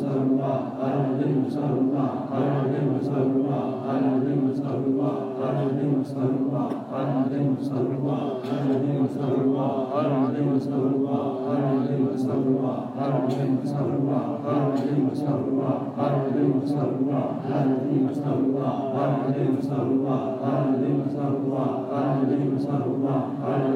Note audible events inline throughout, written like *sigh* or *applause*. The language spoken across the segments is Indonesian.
सर्वा आराधिम सर्वा आराधिम सर्वा आराधिम सर्वा आराधिम सर्वा आराधिम सर्वा आराधिम सर्वा आराधिम सर्वा आराधिम सर्वा आराधिम सर्वा आराधिम सर्वा आराधिम सर्वा आराधिम सर्वा आराधिम सर्वा आराधिम सर्वा आराधिम सर्वा आराधिम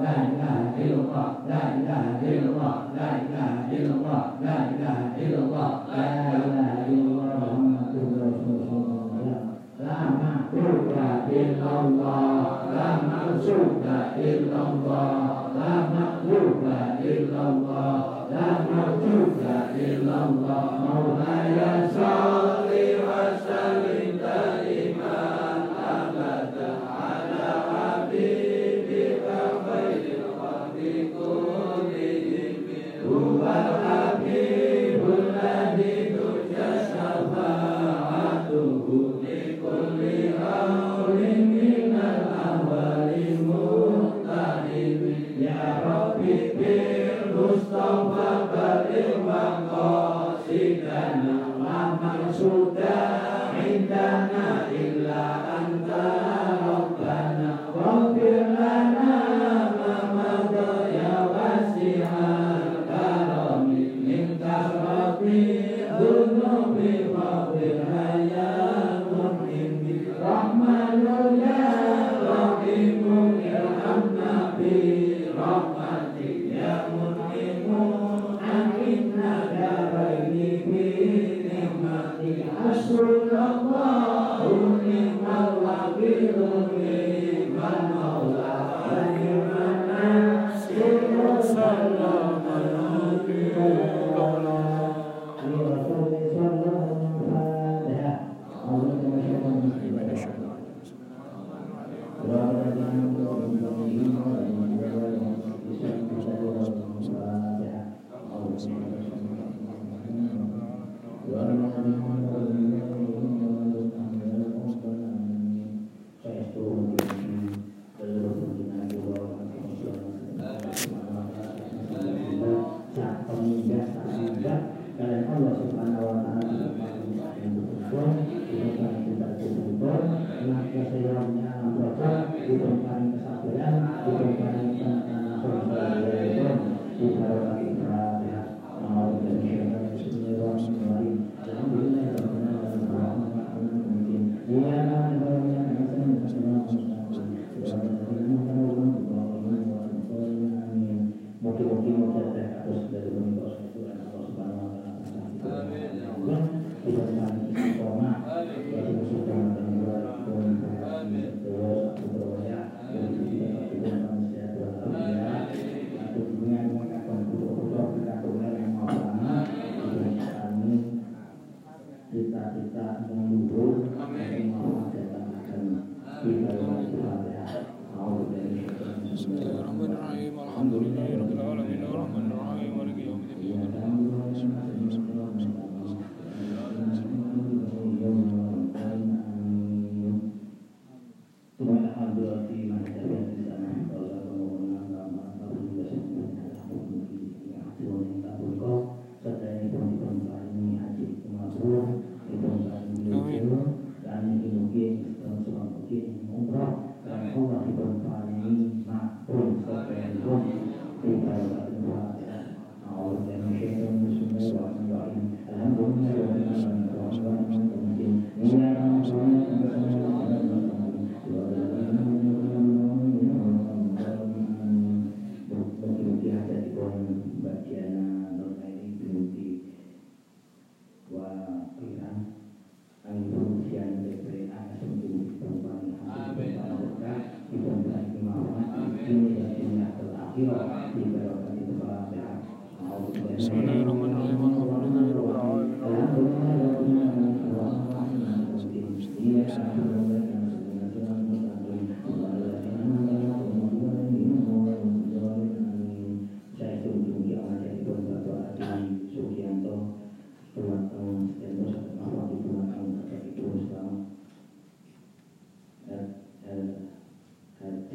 la ilaha illallah la ilaha illallah la ilaha illallah la ilaha illallah la ilaha illallah Muhammadur Rasulullah la ma'budu illallah la ma'budu illallah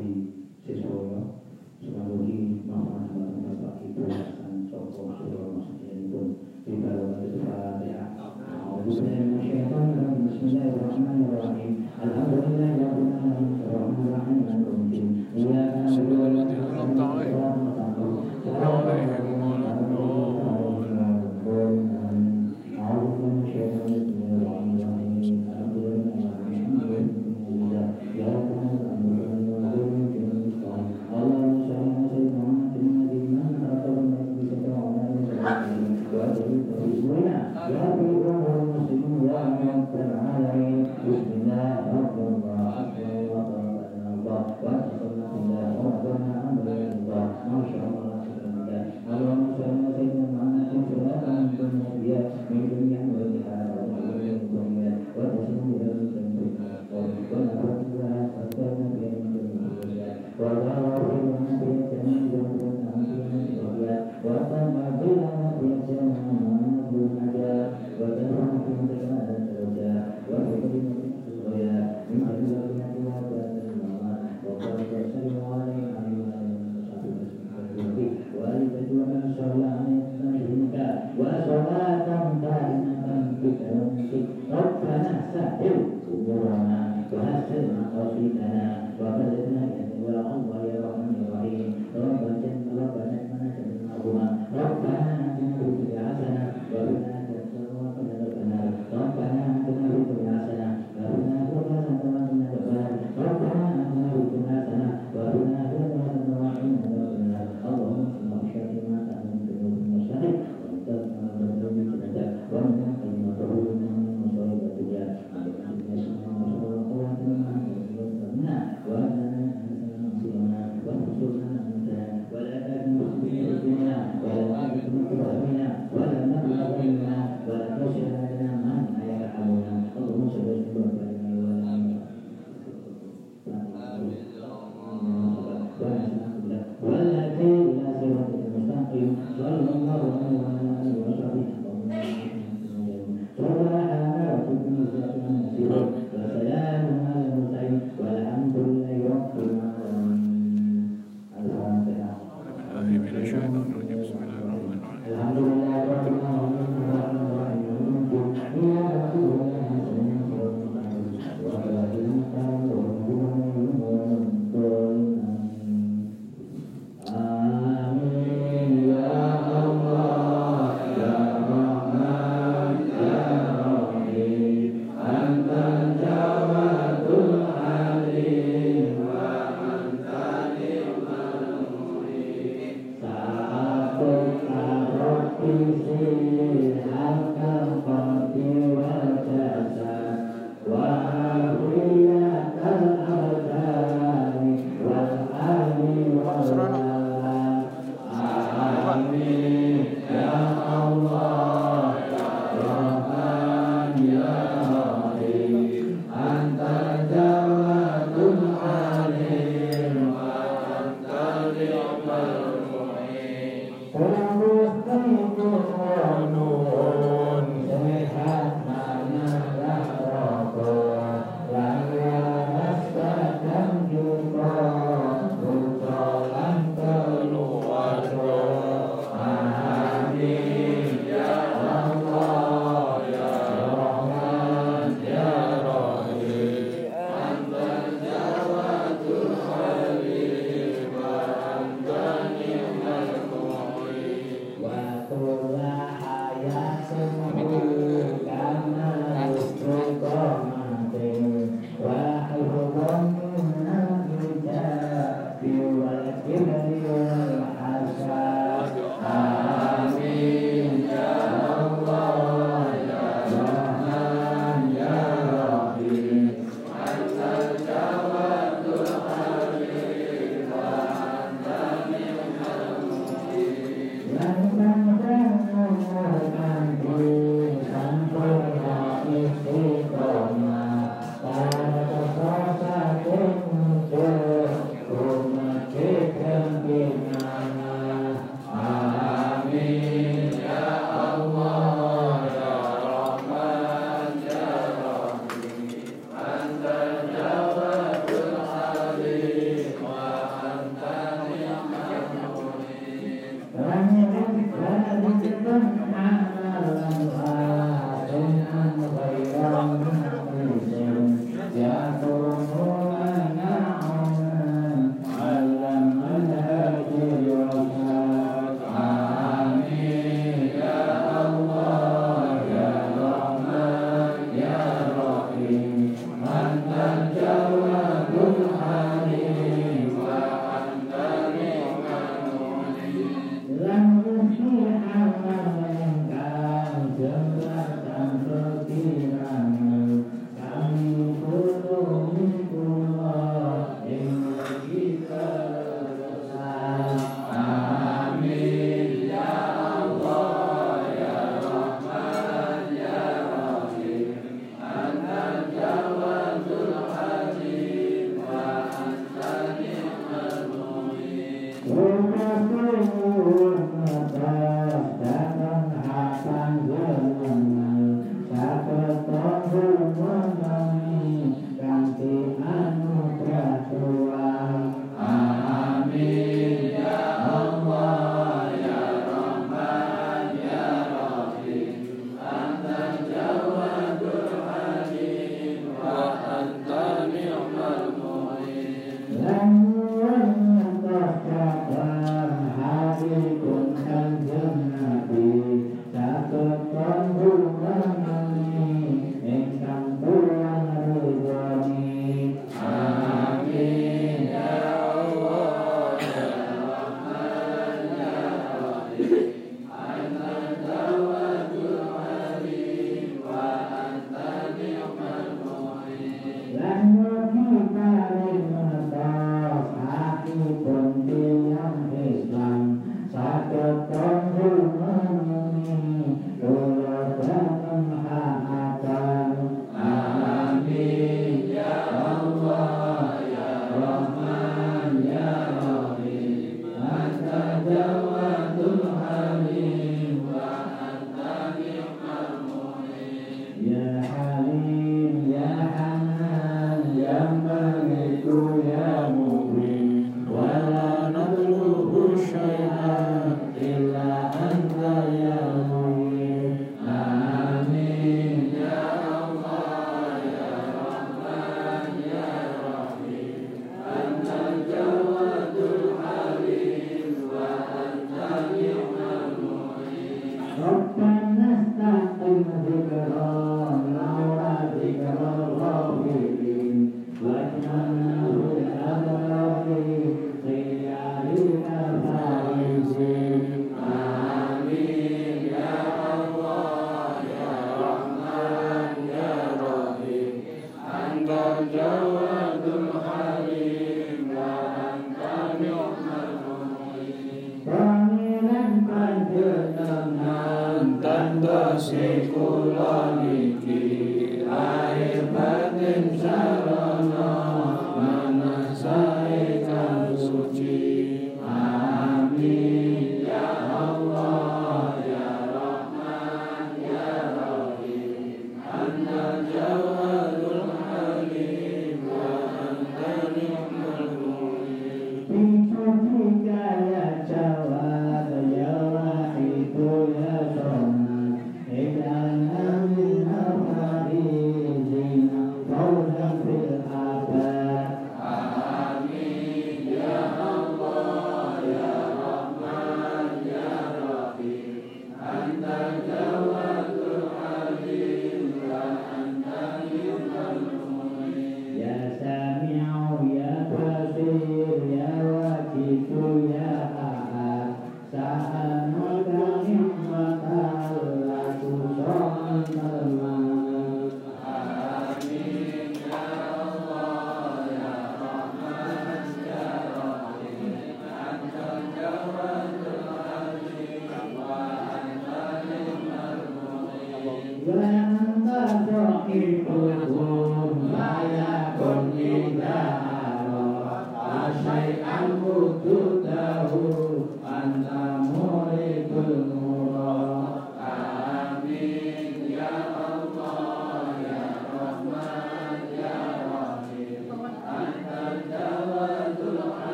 dari Siswoyo Sumamugi Mahmud Bapak Ibu dan Joko Surono Sekian pun Bibaru Al-Fatihah Bismillahirrahmanirrahim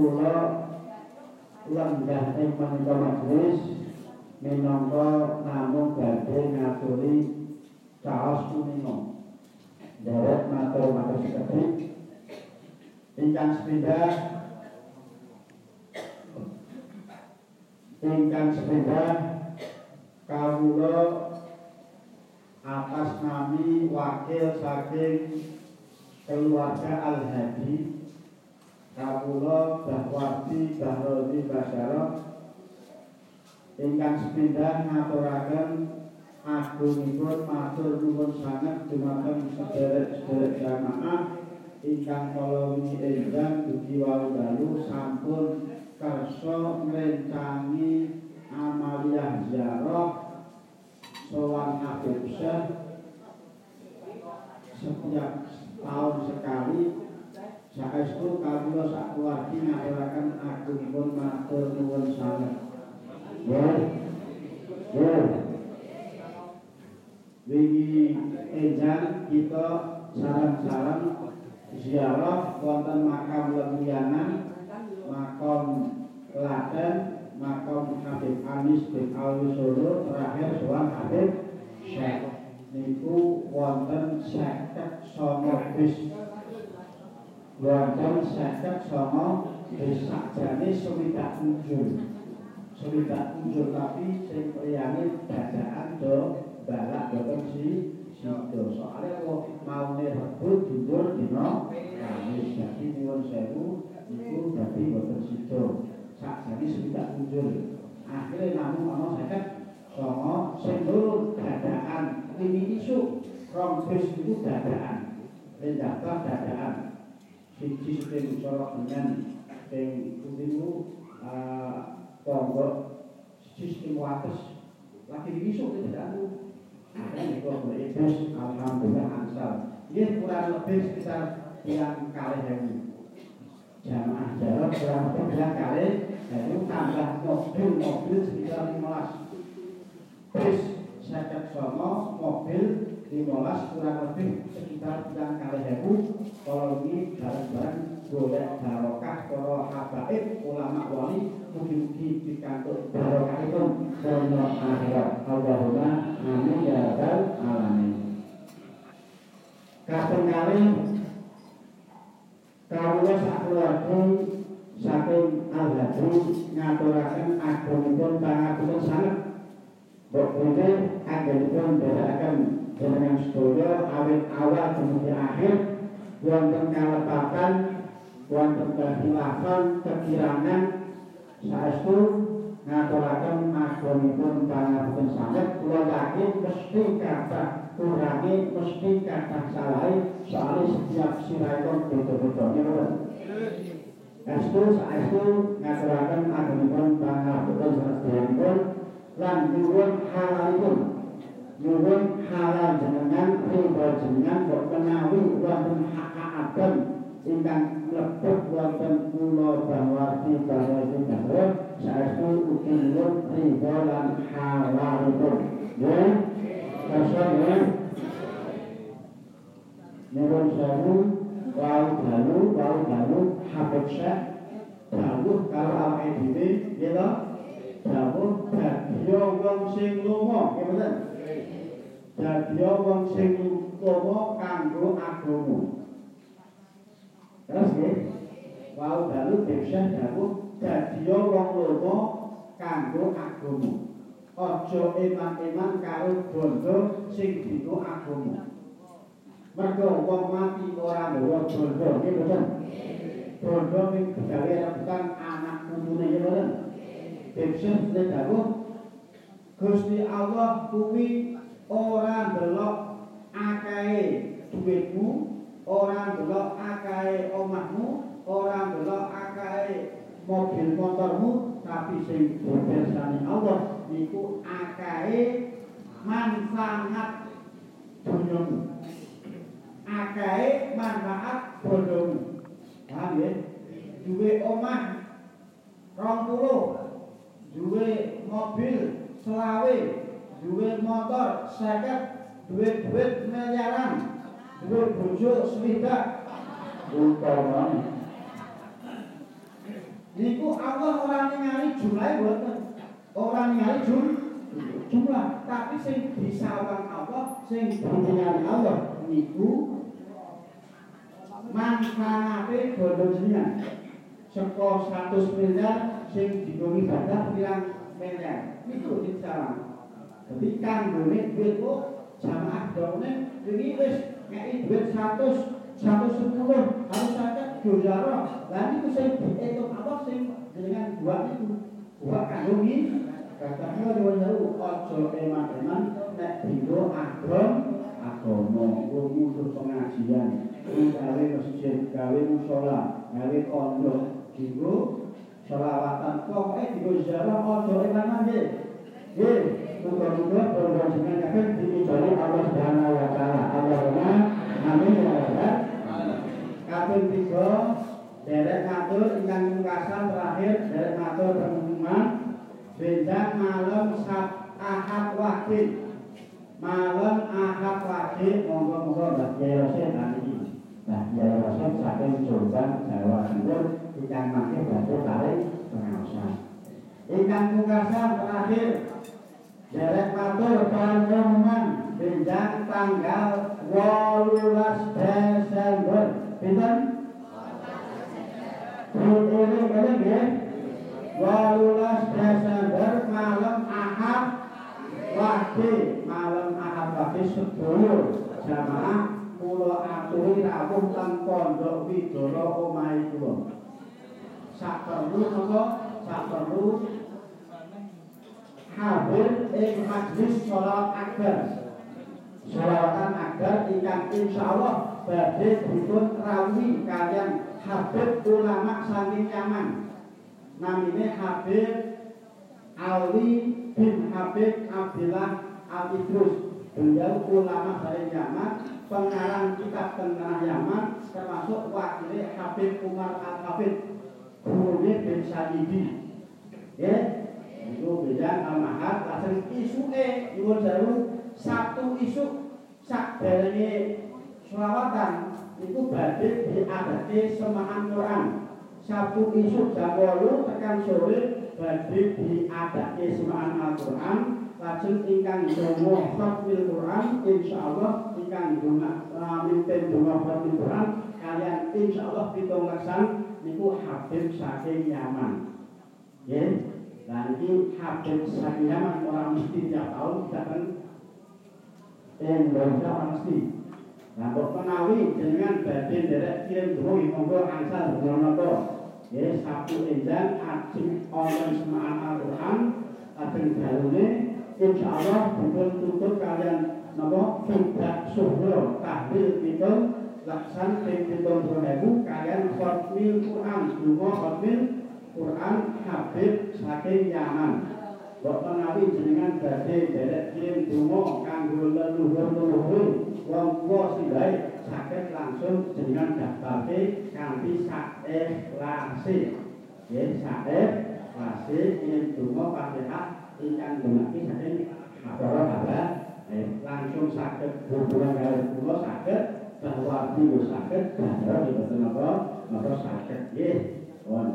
kula lenggah ing menika majelis minangka namung badhe ngaturi caos punika. Derek matur matur sekedhik. Ingkang sepindah ingkang sepindah kawula atas nami wakil saking keluarga Al-Hadi Kawula Bahwardi Bahrodi Basyara ingkang sepindah ngaturaken agungipun matur nuwun sanget dumateng sederek-sederek jamaah. Ingkang kala wingi enjang dugi wau dalu sampun kersa ngrencangi amaliyah ziarah sowan Habib setiap tahun sekali saestu kawula sak keluarga ngaturaken agungipun matur nuwun sanget. Ya. Ya. Wingi enjang kita sarang-sarang ziarah wonten makam Lembianan, makam Klaten, makam Habib Anis bin Alwi Solo, terakhir soal Habib Syekh. Niku wonten seket songo bis wonten seket songo bis sakjane sewidak unjul sewidak unjul tapi sing priyane dadaan do balak boten si sido soalnya kok maune rebut dundur dina Kamis jadi nyuwun sewu niku dadi boten sido sakjane sewidak unjul akhirnya namun ana seket songo sing dadaan. Ini isu rong bis dadaan. Rendahkan dadaan sorok dengan sing kudimu pondok siji sing wates. Lagi isu itu dadaan ada nih kok berebus alhamdulillah ansal ini kurang lebih sekitar yang kali hewu jamaah jarak kurang lebih bilang kali hewu tambah mobil mobil sekitar 15 bis seket songo mobil 15 kurang lebih sekitar tiang kali hebu kalau ini bareng-bareng golek barokah para habaib ulama wali mugi-mugi pikantuk barokah itu. Dunia akhirat. Allahumma amin ya rabbal alamin. Kaping kali kawula sakeluarga saking al-hadri ngaturaken agungipun pangapunten sanget. Mbok Bune anggenipun bedakaken jenengan sedaya awit awal dumugi akhir wonten kalepatan wonten kehilafan kekirangan saestu ngaturaken agungipun pangapunten sanget. Kula yakin mesti kathah kurangi mesti kathah salahe soalnya setiap sirahipun beda-beda. Nggih Estu saestu ngaturaken agungipun pangapunten sadeyanipun lan nyuwun halalipun. Nyuwun halal jenengan ridho jenengan kok menawi wonten hak agem ingkang mlebet wonten kula Bangwarti Bangwarti Bangor saestu ugi nyuwun ridho lan halalipun ya Kasih ya Nyuwun sewu wau dalu wau dalu habib syekh dawuh karo awake dhewe ya to? Dawuh dadiya wong sing lunga nggih mboten? Dadiya wong sing lunga kanggo agama terus nggih. Wau dalu bisa dawuh dadiya wong lunga kanggo agama aja eman-eman karo bondo sing dino agama mergo wong mati ora nggawa bondo nggih mboten? Bondo ning gawe rebutan anak putune nggih mboten? Ibsen dawuh Gusti Allah kuwi ora ndelok akahe dhuwitmu, ora ndelok akahe omahmu, ora ndelok akahe mobil motormu, tapi sing dipirsani Allah niku akahe manfaat dunyamu. Akahe manfaat bondomu. Paham ya? Duwe omah 20 duwe mobil selawe, duwe motor seket, duwe duit miliaran, duwe bojo swidak. utamanya Niku Allah ora ningali jumlahe mboten. Ora ningali jum jumlah, tapi sing disawang Allah, sing ditingali Allah niku manfaate jenengan. Seko 100 miliar sing digongi ibadah pirang miliar. Niku disawang. Jadi kanggone duit kok jamaah dongeng ini wis ngeki duit 100 110 harus saja dojaro. Lah niku sing diitung apa? Sing jenengan buat niku. Buat kanggo ngi Katanya nyuwun sewu aja eman-eman nek agam agama ngurus pengajian. Gawe masjid gawe musala gawe pondok. Dino selawatan pokoke dino ziarah aja eman-eman nggih muga-muga panjenengan kabeh diijoli Allah Subhanahu wa taala Allahumma amin ya rabbal Kaping tiga derek matur ingkang mungkasan terakhir derek matur pengumuman Bendang malam sab ahad wahid. Malam ahad wahid monggo-monggo Mbah Jaya tadi Mbah Jaya saking Jombang Jawa Timur ingkang mangke badhe kali pengaosan ingkang mungkasan terakhir. Derek matur pengumuman Bendang tanggal 18 Desember. Pinten? Kalian ya. 18 Desember malam Ahad Wahdi. Malam Ahad Wahdi sedulur jamaah kula aturi rawuh teng pondok Widoro omahe kula. Sak perlu napa? Sak perlu hadir ing majlis salat akbar. Salawatan akbar ingkang insyaallah badhe dipun rawuhi kalian Habib ulama saking Yaman. namanya Habib Ali bin Habib Abdillah Al-Idrus beliau ulama dari Yaman pengarang kitab tentang Yaman termasuk wakilnya Habib Umar Al-Habib gurunya bin Sayyidi ya itu beda al-mahad langsung isu eh nyuwun jauh Sabtu isuk sakderenge selawatan itu badhe diadake semahan Quran. Sabtu isuk jam 8 tekan sore badhe diadake semahan Al-Qur'an lajeng ingkang donga khatmil Quran insyaallah ingkang donga mimpin donga khatmil Quran kalian insyaallah pitung leksan niku Habib saking Yaman. Nggih. Lah iki Habib saking Yaman ora mesti tiap tahun kita kan Indonesia ora mesti. Nah, kok menawi jenengan badhe nderek kirim donga monggo angsal menapa. Nggih, Sabtu enjang ajeng wonten semahan Al-Qur'an ajeng dalune insyaallah dipun tutup kalian napa sudah suhro tahlil kita laksan pitung puluh kalian khotmil Quran dungo khotmil Quran Habib saking Yaman Kok menawi jenengan badhe derek kirim dungo kanggo leluhur-leluhur wong tuwa sindai saged langsung jenengan daftarke kanthi sak ikhlase. Nggih, sak ikhlase kirim dungo Fatihah ingkang dumaki saking Habara Habara langsung saged hubungan karo kula saged bahwa dulu saged bahwa diboten apa napa saged nggih. Won.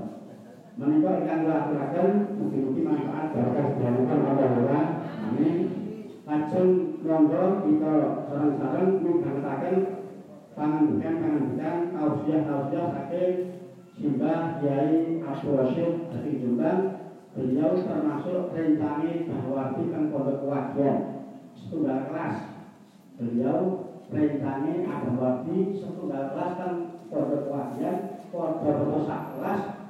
Kula aturaken mugi-mugi manfaat barokah sedherekaken Allah Amin. Lajeng monggo kita sareng-sareng midhangetaken pangandikan-pangandikan tausiah-tausiah saking Simbah Kiai Abdul Rasyid dari Jombang. Beliau termasuk rencangi bahwa di pondok wajian setunggal kelas. Beliau rencangi ada waktu setunggal kelas kan pondok wajian pondok kelas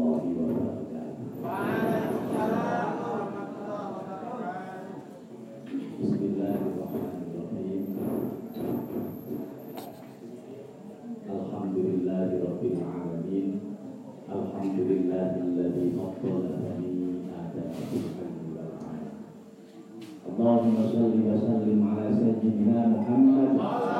warahmatullahi wabarakatuh. Bismillahirrahmanirrahim. Alhamdulillahirabbil alamin. Alhamdulillahilladzi faddala bani Adam bil ilmi wal amal. Allahumma shalli wa sallim ala sayyidina Muhammad wa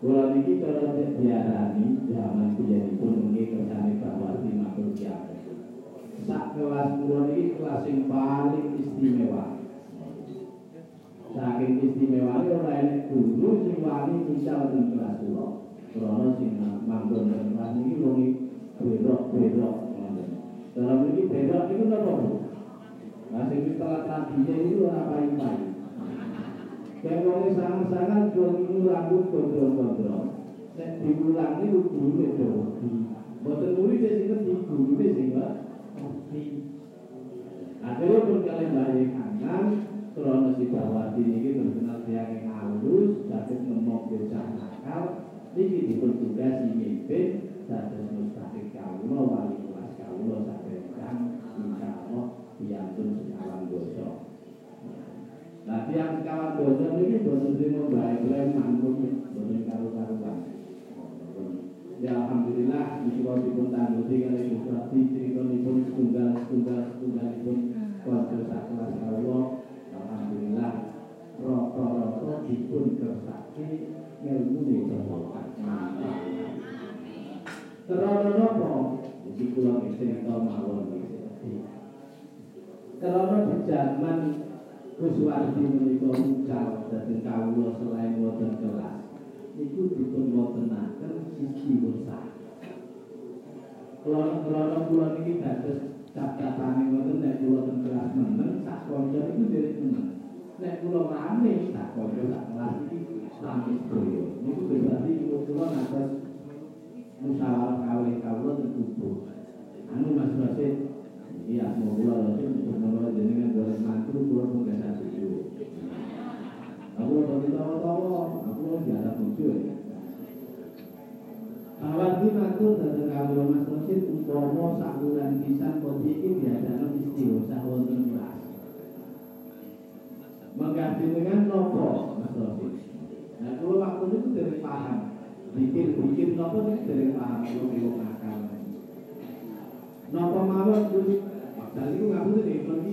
Kula niki cara diarani zaman biyenipun nggih kersane Bawati matur kiamat. Sak kelas kula niki kelas sing paling istimewa. Saking istimewa ora enek guru sing wani misal ing kelas kula. Krana sing manggon ing kelas niki wong berok-berok ngoten. Dalam niki berok niku napa, sing wis telat tadinya itu ora paling-paling. Wong sangat-sangat ini rambut gondrong-gondrong. Nek diulang ini guru itu Boten murid sing ngerti guru sing ngerti. Akhirnya pun kalian balik kanan, krono si Bawati ini terkenal yang halus, dapat ngomong desa nakal, ini dipun tugas mimpin, dapat mustahik kaulo, wali kelas kaulo, sampai kan, insya Allah, biantun sekawan dosa. Nah, tiang sekawan dosa ini boten terima baik lain mangun, boten karu-karuan. Ya alhamdulillah iki kula dipun tangguti kali Gusti critanipun setunggal setunggal setunggalipun keluarga sakelas kawula. Alhamdulillah rata-rata dipun kersake ilmune bapak. Karena napa? Iki kula nggih cerita mawon iki. Karena di zaman Kuswardi menika mucal dhateng kawula selain wonten kelas. Iku dipun wontenaken sisi usaha. Kalau kula niki dados cap-capane ngoten nek kula teng kelas meneng sak kanca iku derek meneng. Nek kula rame sak kanca sak kelas iki rame sedaya. Niku berarti kula natos musyawarah kawin kawula teng. Anu Mas Rasid Iya, mau kula lho sing jenengan golek mantu kula pun. Aku lagi tawa-tawa, aku lagi ada bojo ya. Awal iki matur dhateng kawula Mas Rasid umpama sak wulan pisan kopi iki diadakno istighosah wonten kelas. Mengganti dengan nopo Mas Rasid. Nah, kalau waktu itu dari paham, bikin-bikin nopo itu dari paham kalau belum akal. Nopo mawon itu nggak butuh deh, pergi.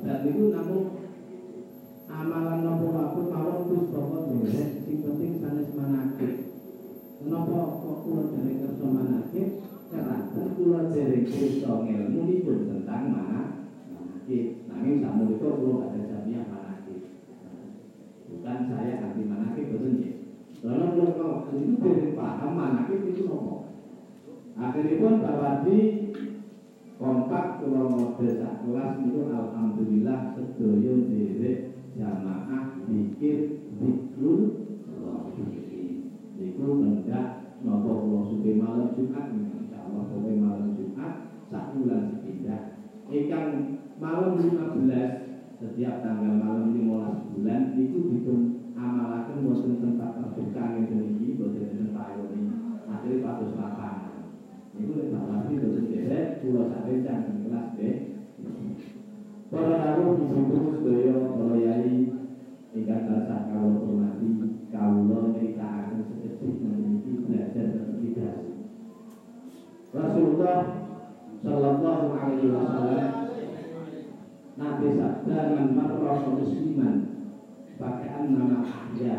Dan itu namun pokok beres, sing penting sanes manakib. Kenapa kok kula dari kerja manakib? Karena kula dari kerja ilmu ini pun tentang mana manakib. Nanging samu itu kula ada jamiah manakib. Bukan saya anti manakib betul ya. Karena kula kau itu dari paham manakib itu. Akhirnya pun Bawati kompak kula model sak kelas niku alhamdulillah sedaya dherek jamaah zikir zikrul niku mendak napa kula suwe malam Jumat insyaallah suwe malam Jumat sak bulan sepindah ingkang malam 15 setiap tanggal malam 15 bulan niku dipun amalaken wonten tempat terbuka ngene iki boten enten payone akhire pados lapangan Iku lek bawasi dosen gesek, pulau jam kelas B. Para tamu ibu-ibu sedaya para ingkang tansah kawula hormati, kawula nyritakaken sedherek memiliki belajar terdidik. Rasulullah Sallallahu Alaihi Wasallam Nabi sabda man marra musliman pakaian nama ahya.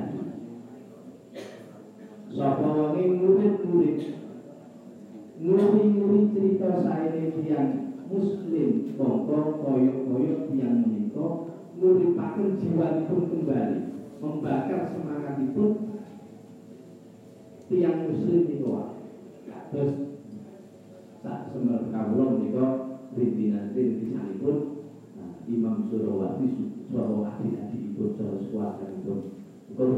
Sapa wonge murid-murid nuri-nuri cerita saya tiang muslim bongko koyok-koyok tiang menika nuri pakai jiwa pun kembali membakar semangat itu tiang muslim itu terus tak semer kawula menika pimpinan pimpinan pun Imam Surawati Surawati adi ibu terus kuasa itu. Kau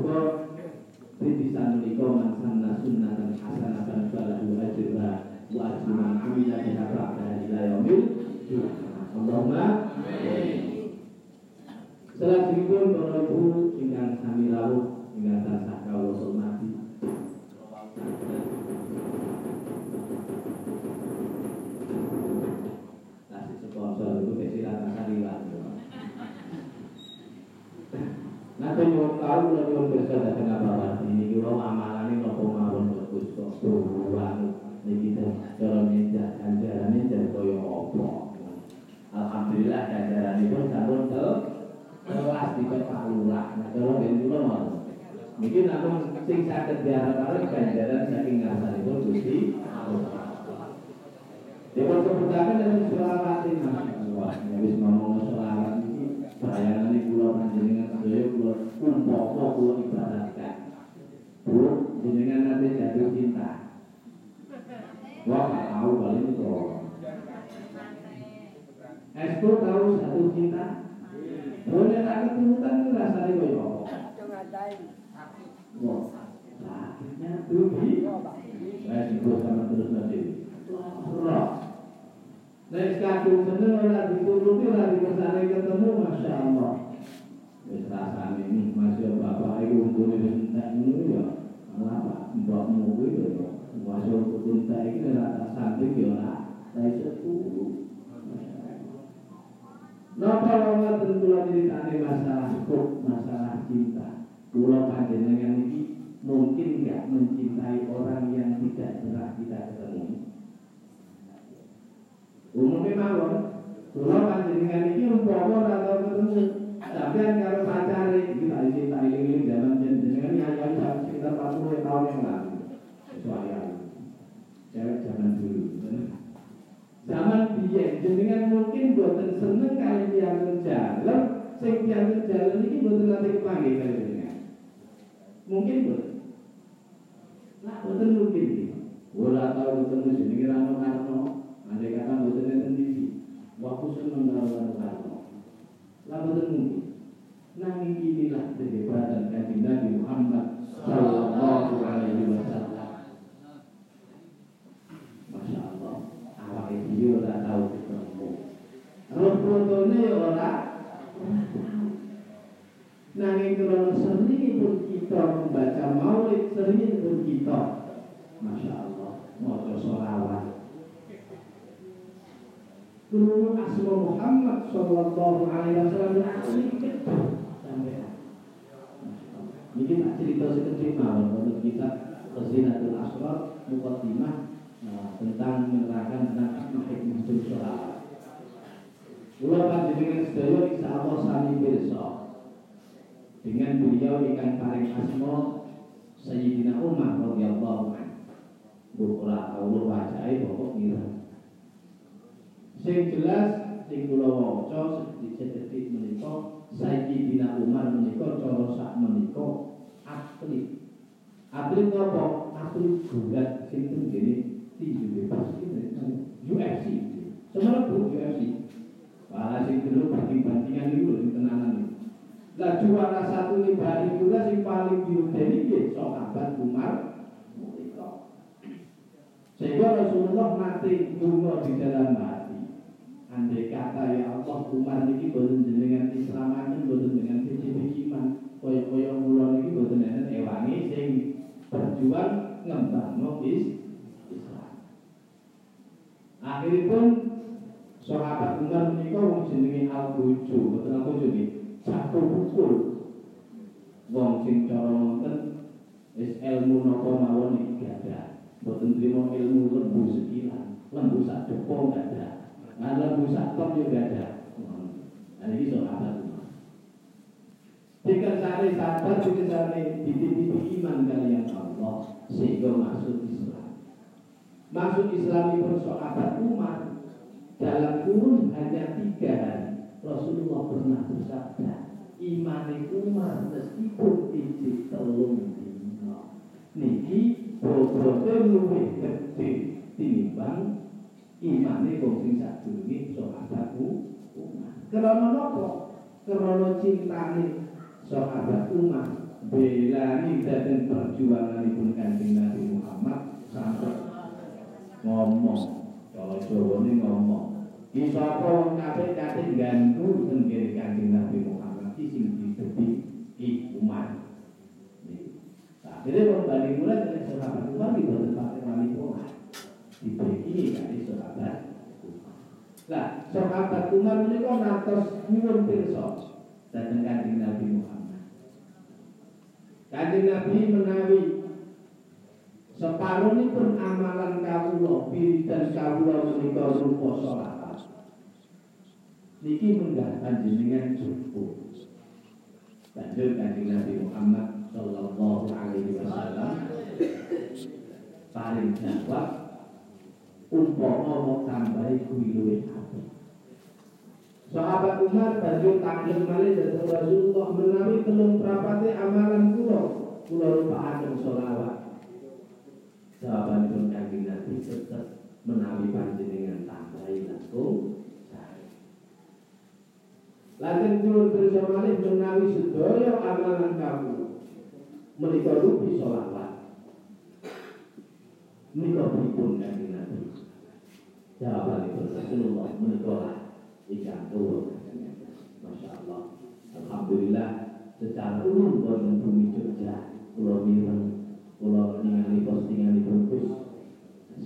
Rintisan menika man sanna sunnatan hasanatan falahu ajrha wa ajru man amila biha ba'da ila yaumil Allahumma Salajengipun para ibu ingkang sami rawuh ingkang tansah kawula hormati. Kasih sponsor itu besi rata sariwan Nanti nyuwun tahu kalau nyuwun kerja datang apa lagi ini kalau amalan ini nopo mawon kok turuan ini kita cara meja ganjarannya jadi koyo opo. Alhamdulillah kelas di Palura nah kalau dari dulu mau. Mungkin aku sing sakit diharap-harap ganjaran saking ngasar itu gusti. Dewan kebutuhan dan selawat ini wah habis ngomong selawat ini bayangan ini pulau panjenengan sedaya pulau kumpoko pulau ibaratkan. Bu jenengan nanti jatuh cinta. Wah gak tahu paling itu. Esko tahu satu cinta. Boleh tak keturutan itu rasanya kaya apa? Wah, sakitnya tuh bi. Saya sibuk sama terus nanti. Roh. Nek kadung seneng ora dituruti ora dikersane ketemu Masya Allah. Wis rasane ini masih bapak iku unggune wis entek ngono ya. Apa mbokmu kuwi ya. Masuk kutun tak iki ora tak sampe ya ora. Ta iso. Napa wonten kula nyritani masalah hukum, masalah cinta. Kula panjenengan iki mungkin nggak mencintai orang yang tidak pernah kita ketemu. Umumnya mawon, kula panjenengan iki umpama tau ketemu, sampean karo pacare iki tak tak iling zaman jenengan yang yang sekitar 40 tahun yang lalu. Soalnya cewek zaman dulu. Zaman biyen jenengan mungkin boten seneng sing yang jalan iki boten nate kepanggih jenengan. Mungkin boten. Nah, boten mungkin. Ora tau ketemu jenenge Rano Karno. Andai kata boten enten iki. Waktu seneng karo Rano Karno. Lah boten mungkin. Nanging inilah kehebatan kanjeng Nabi Muhammad sallallahu alaihi wasallam. Masya Allah, awak iki ora tau ketemu. Roh fotone ora Nanging kalau sering pun kita membaca maulid, sering pun kita. Masya Allah, mau sholawat Dulu asma Muhammad Sallallahu Alaihi Wasallam. Sedikit sampai ini tak cerita sekecil mawon. Untuk kita Zinatul Asrar Mukaddimah nah, tentang menerangkan tentang asma hikmah sholawat. Kula panjenengan sedaya insya Allah sami pirsa dengan beliau ikan paring asma Sayyidina Umar radhiyallahu anhu. Bu ora tau wajahe pokok ngira. Sing jelas sing kula waca sedikit-sedikit menika Sayyidina Umar menika cara sak menika atlet. Atlet apa? Atlet gulat sing tenggene tinju bebas UFC. Bu UFC. Wah, sing dulu banding-bandingan itu sing tenanan Lah juara satu nih bari juga sing paling diudeni ya sahabat Umar menika. Sehingga Rasulullah nanti dungo di dalam hati. Andai kata ya Allah Umar niki boten jenengan Islamaken boten dengan siji iman. Kaya-kaya kula niki boten enten ewangi sing berjuang ngembangno Islam. Akhiripun sahabat Umar menika wong jenenge Al-Buju, boten Al-Buju nggih. Satu pukul wong sing cara ngoten wis ilmu napa mawon iki gadah. Boten trimo ilmu lembu sekilan, lembu sak depo gadah. Nah lembu sak top yo gadah. Nah iki sahabat Umar. Dikersane sahabat dikersane dititipi iman kalian Allah sehingga masuk Islam. Masuk Islam itu sahabat Umar dalam kurun hanya tiga hari Rasulullah pernah bersabda imane Umar meskipun isi telung dino niki bobote luwih gede tinimbang imane wong sing sadurunge sahabatku Umar krana napa? Krana cintane sahabat Umar belani dhateng perjuanganipun Kanjeng Nabi Muhammad sampai ngomong kalau Jawa ini ngomong Bisa wong kate ganggu tenggene Kanjeng Nabi Muhammad iki sing dibedi iki umat. Akhirnya wong bali mulai dari sahabat Umar di boten pakai wali pola. Dibeki kali sahabat. Lah, sahabat Umar menika ngantos nyuwun pirsa dhateng Kanjeng Nabi Muhammad. Kanjeng Nabi menawi separuh ini pun amalan kawula dan kawula menika rupa salat. Niki munggah panjenengan cukup. Lanjut kanjeng Nabi Muhammad Sallallahu Alaihi Wasallam paling jawab umpama mau tambahi kuwi apik. Sahabat Umar banjur taklim malih dhateng Rasulullah menawi telung prapate amalan kula kula rupakaken selawat. Jawabanipun kanjeng Nabi tetep menawi panjenengan tambahi langkung sari. Lajeng nyuwun pirsa malih menawi sedaya amalan kamu menika rupi selawat. Menika pripun kanjeng Nabi? Jawabanipun Rasulullah menika lah ingkang kula Masya Allah. Alhamdulillah secara umum wonten bumi Jogja kula mireng kula ningali postinganipun Gus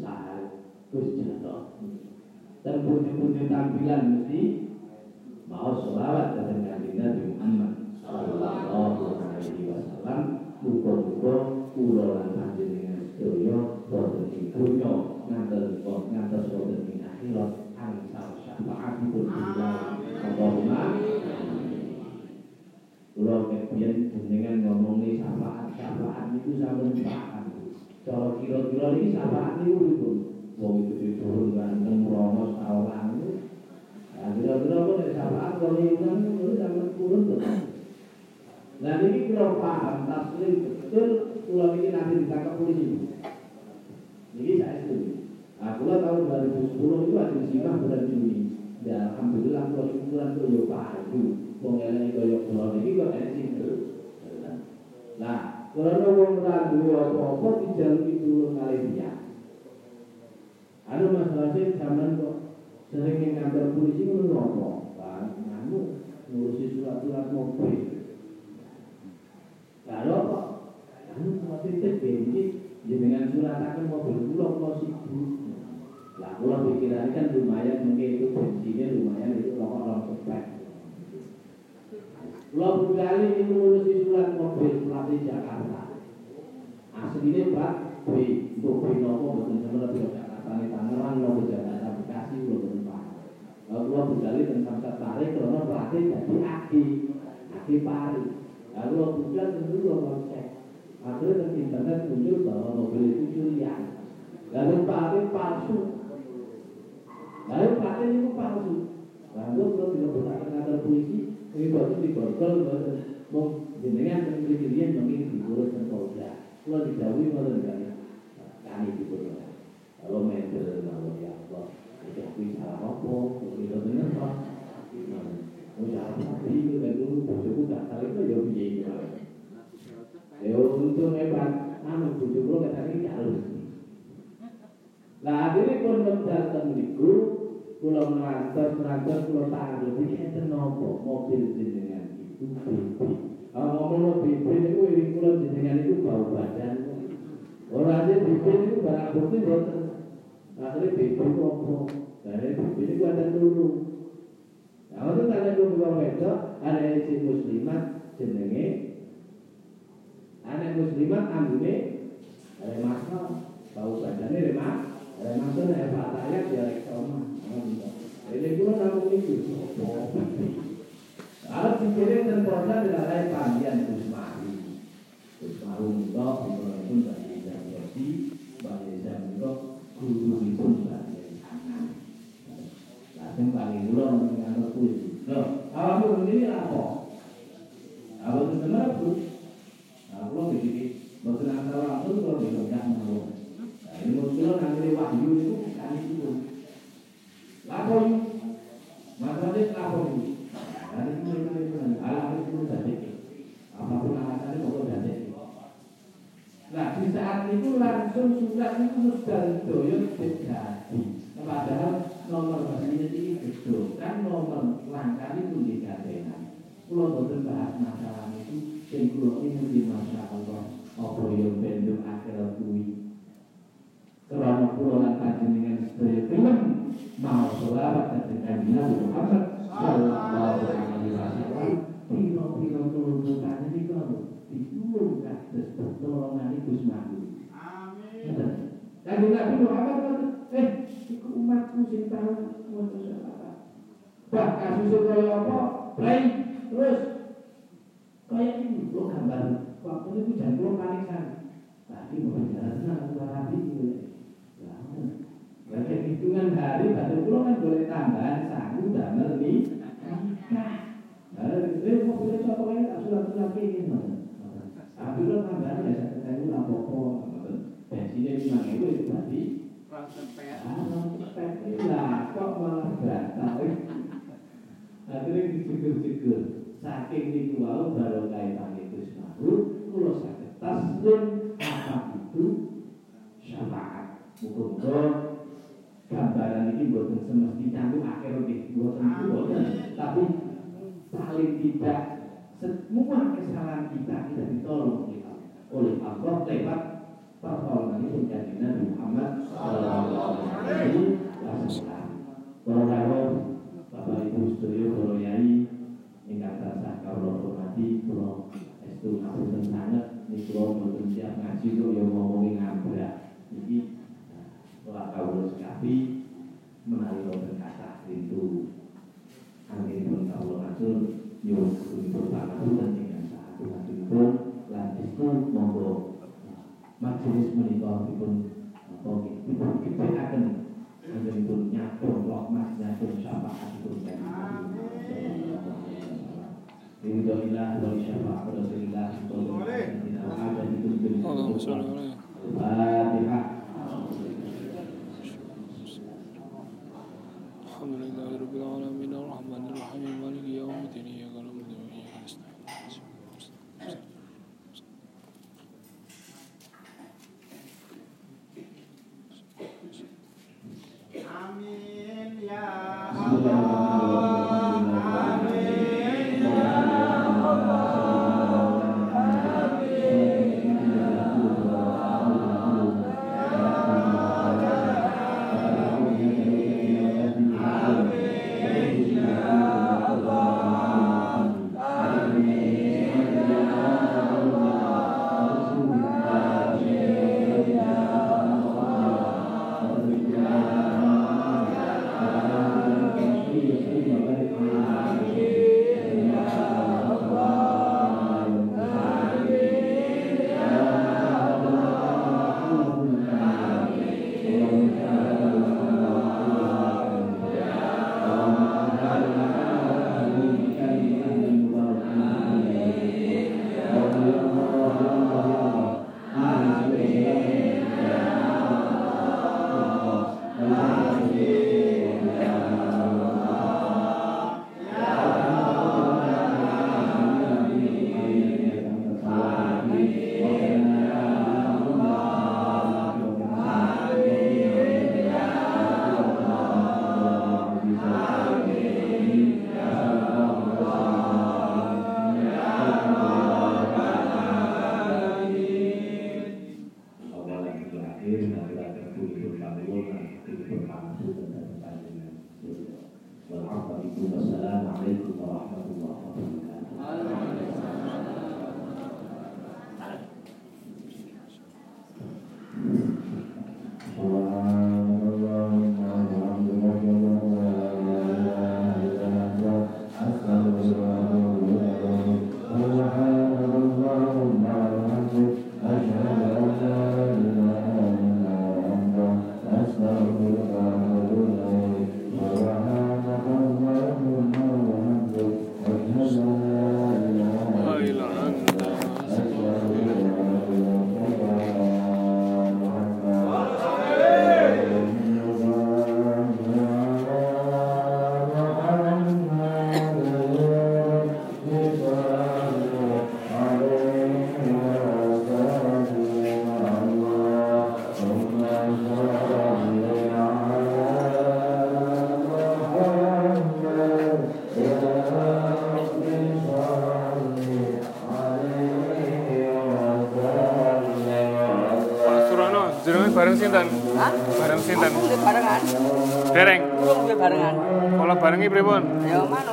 Sahal Gus Jato. Dan pundi-pundi tampilan mesti mau sholawat datang kanjeng Nabi Muhammad Sallallahu Alaihi Wasallam. Muga-muga kula lan panjenengan sedaya wonten ing donya ngantos ngantos wonten ing akhirat angsal syafaatipun beliau. Allahumma Kula kebiyen jenengan ngomongin syafaat syafaat niku sampun paham. Cara kira-kira niki syafaat niku pripun? Wong itu diturun ganteng rono sawalan. Nah, kira-kira kok nek syafaat kalau iman niku sampeyan kurun to. Nah niki kula paham taslim betul kula niki nanti ditangkap polisi. Niki saya setuju. Nah, kula tahun 2010 itu ada simak bulan Juni. Ya alhamdulillah kula syukuran kula yo padu. Wong elek kaya kula niki kok enek sing Nah, karena wong ora duwe apa-apa dijaluki dulu kali dia. Anu masalahnya zaman kok sering ning kantor polisi ngono ngopo? Pak, anu ngurusi surat-surat mobil. Lalu kok anu kok titip iki jenengan surataken mobil kula kula sibuk. Lah kula pikiran kan lumayan mungkin itu bensinnya lumayan itu rokok rokok cepet. Kula budali itu ngurusi surat mobil pelatih Jakarta. Aslinya Pak B, untuk B nopo di Jakarta ini Tangerang nopo Jakarta Bekasi kula boten paham. Lalu kula budali tentang tertarik karena pelatih jadi aki, aki pari. Lalu kula budal tentu kula cek. Akhirnya di internet muncul bahwa mobil itu curian. Lalu pelatih palsu. Lalu pelatih itu palsu. Lalu kula bertanya kantor polisi, ini baru diborgol mau jenengan dan kirian mungkin diurus dan polda kalau dijauhi malah enggak ya kami diborgol kalau mendel kalau ya Allah itu aku salah apa itu benar pak Oh ya, tapi itu kan dulu bojoku gak tahu itu ya piye Ya untung hebat, anu bojoku katanya gak harus. Lah akhirnya pun datang niku kula merantos merantos kula tanggul iki enten napa mobil jenengan itu BB. Ah ngomong BB niku iring kula jenengan itu bau badan. Ora aja BB barang bukti mboten. Akhirnya itu apa? Dari BB niku ada dulu. Nah, itu tanya dulu wong wedok, ada si muslimat jenenge anak muslimat ambune remasno bau badannya remas remasno ya Pak Tayak ya reksoma ini pun namun itu Kalau dikirim dan proses tidak lain pandian Kusmari Kusmaru Muka Bimana kawula matur nyuwun kunipun pangapunten ingkang saagung-agungipun lan estu monggo majelis menika dipun apa dipun kepekaken anggenipun nyatun rahmat nyatun syafaatipun Ridhoillah wa syafaat Rasulillah Allahumma sholli alaihi. Al-Fatihah Alhamdulillahi rabbil alamin arrahmanir rahim maliki yaumiddin iyyaka na'budu wa iyyaka nasta'in. Amin ya Allah.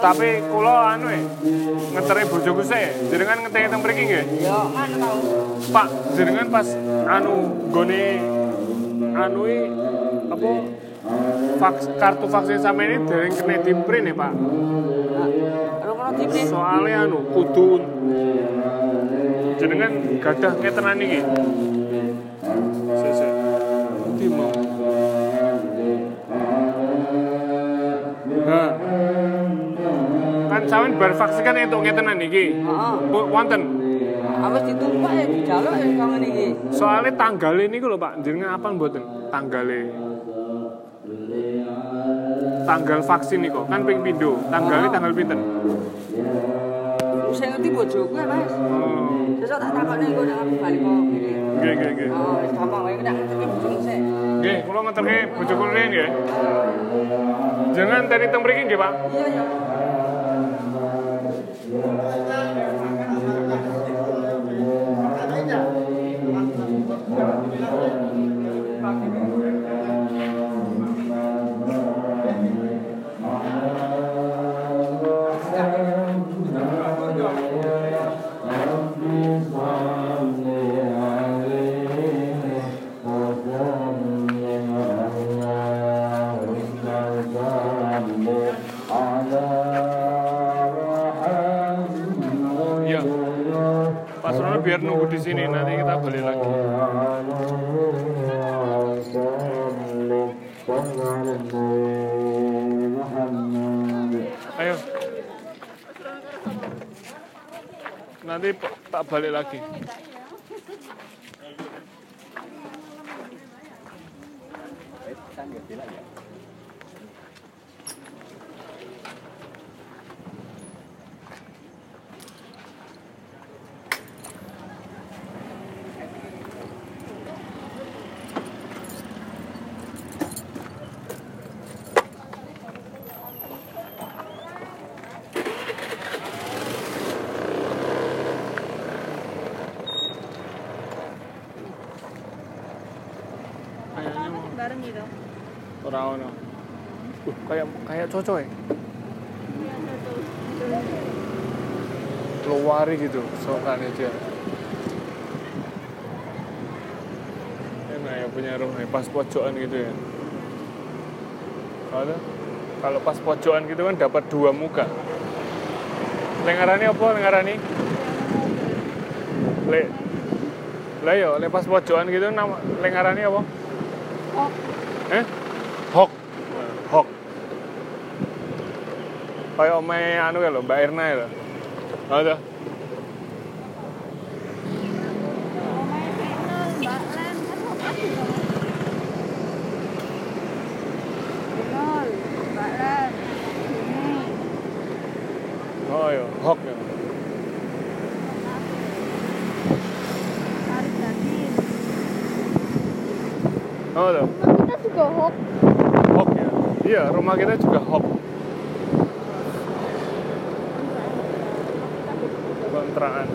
Tapi kula anu e ngeteri bojoku se, jenengan ngeteri teng mriki nggih. Ya mana tahu? Pak, jenengan pas anu gone anu i apa vaks, kartu vaksin sama ini dereng kena di print ya, Pak. Kalau TV Soalnya anu kudu jenengan gadah ngetenan iki. Vaksin kan entuk ngetenan iki. Heeh. Wonten. Awes ditumpak ya dijaluk ya kang ngene iki. Soalnya tanggal ini lho Pak, jenengan apa mboten? Tanggalnya tanggal vaksin nih kok kan ping pindho tanggalnya tanggal pinten Saya ngerti bojoku ya, Mas. oh Sesuk tak engko nek aku bali kok ngene. nggih nggih nggih Oh, wis gampang wae nek ngerti bojoku sik. nggih kula ngeterke bojo kula nggih jangan tadi teng mriki nggih Pak Iya, iya. Iya nanti tak balik lagi. Kayaknya mau bareng gitu ora ono uh, kayak ya? Keluari gitu sokannya dia enak ya punya rumah pas pojokan gitu ya. Kalau kalau pas pojokan gitu kan dapat dua muka. Lengarani apa? Lengarani le lah yo le pas gitu nama lengarani apa? Oh eh hok hok kayak omae anu ya lho Mbak Erna ya lho. Ada oh ya hok ya. Oh tuh? Rumah kita juga hok. Hok ya? Iya rumah kita juga hok kontrakan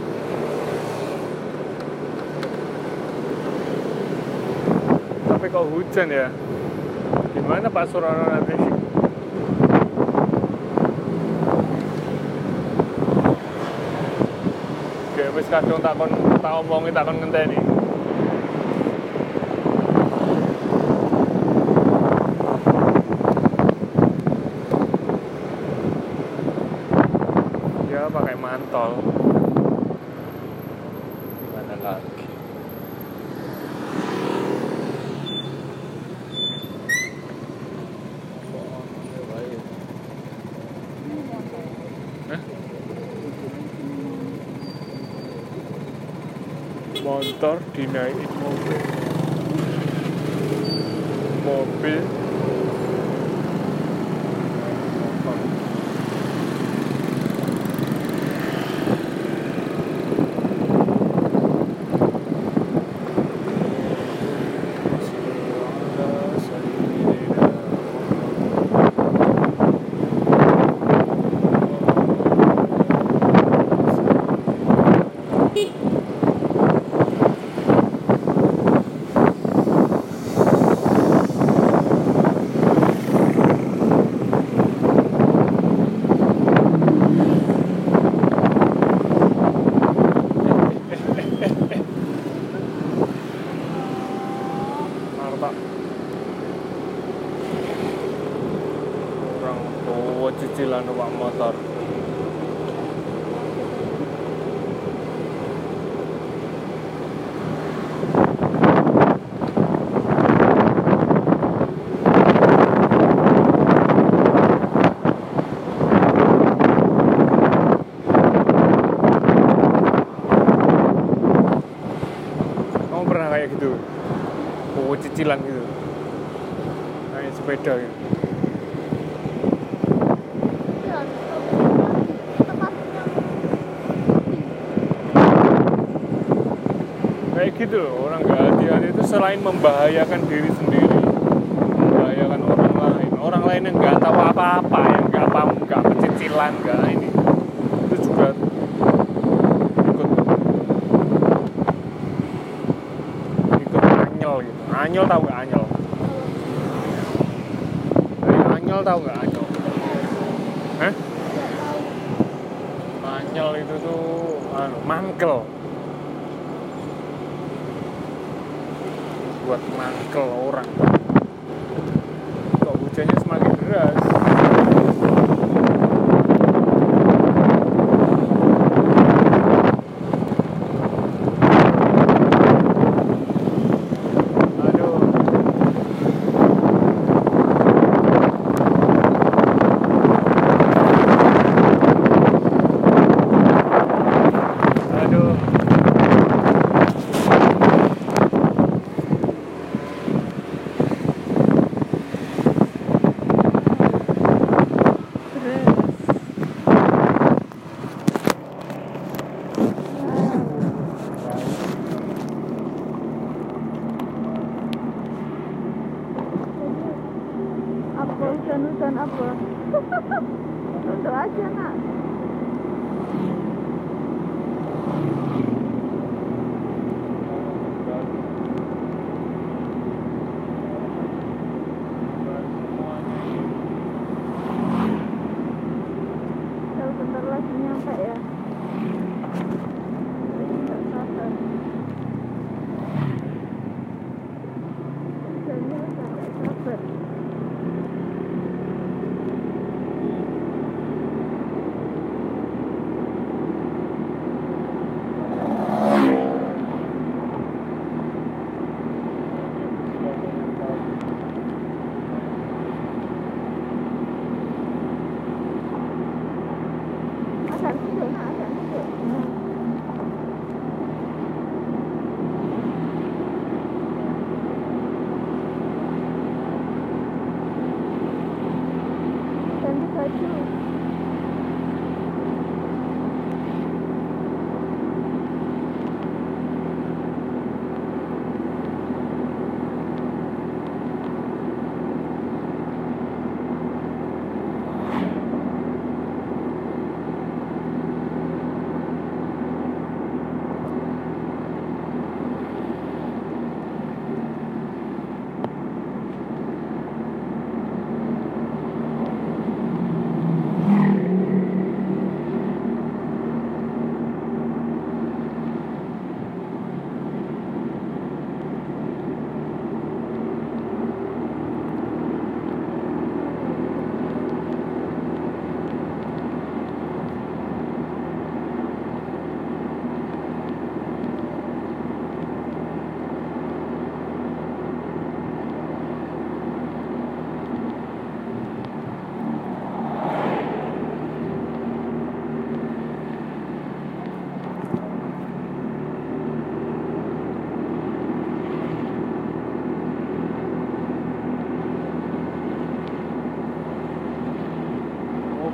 tapi kok hujan ya gimana Pak Surono nanti Oke, wis kadung tak kon tak omongi tak kon ngenteni. 39 mobil mobil kecil-kecilan gitu. Naik sepeda gitu. Iya, tempat yang kayak gitu loh orang nggak hati-hati. Itu selain membahayakan diri sendiri membahayakan orang lain. Orang lain yang nggak tahu apa-apa yang nggak paham nggak pecicilan nggak ini itu juga ikut ikut anyel anyel tahu nggak anyel dari anyel tahu nggak anyel Hah? anyel itu tuh anu, mangkel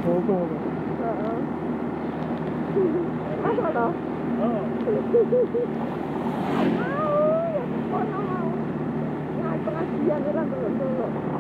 Heeh. Masa toh? Mau, ya kono mau. Nah, pengajian orang dulu-dulu. Santai.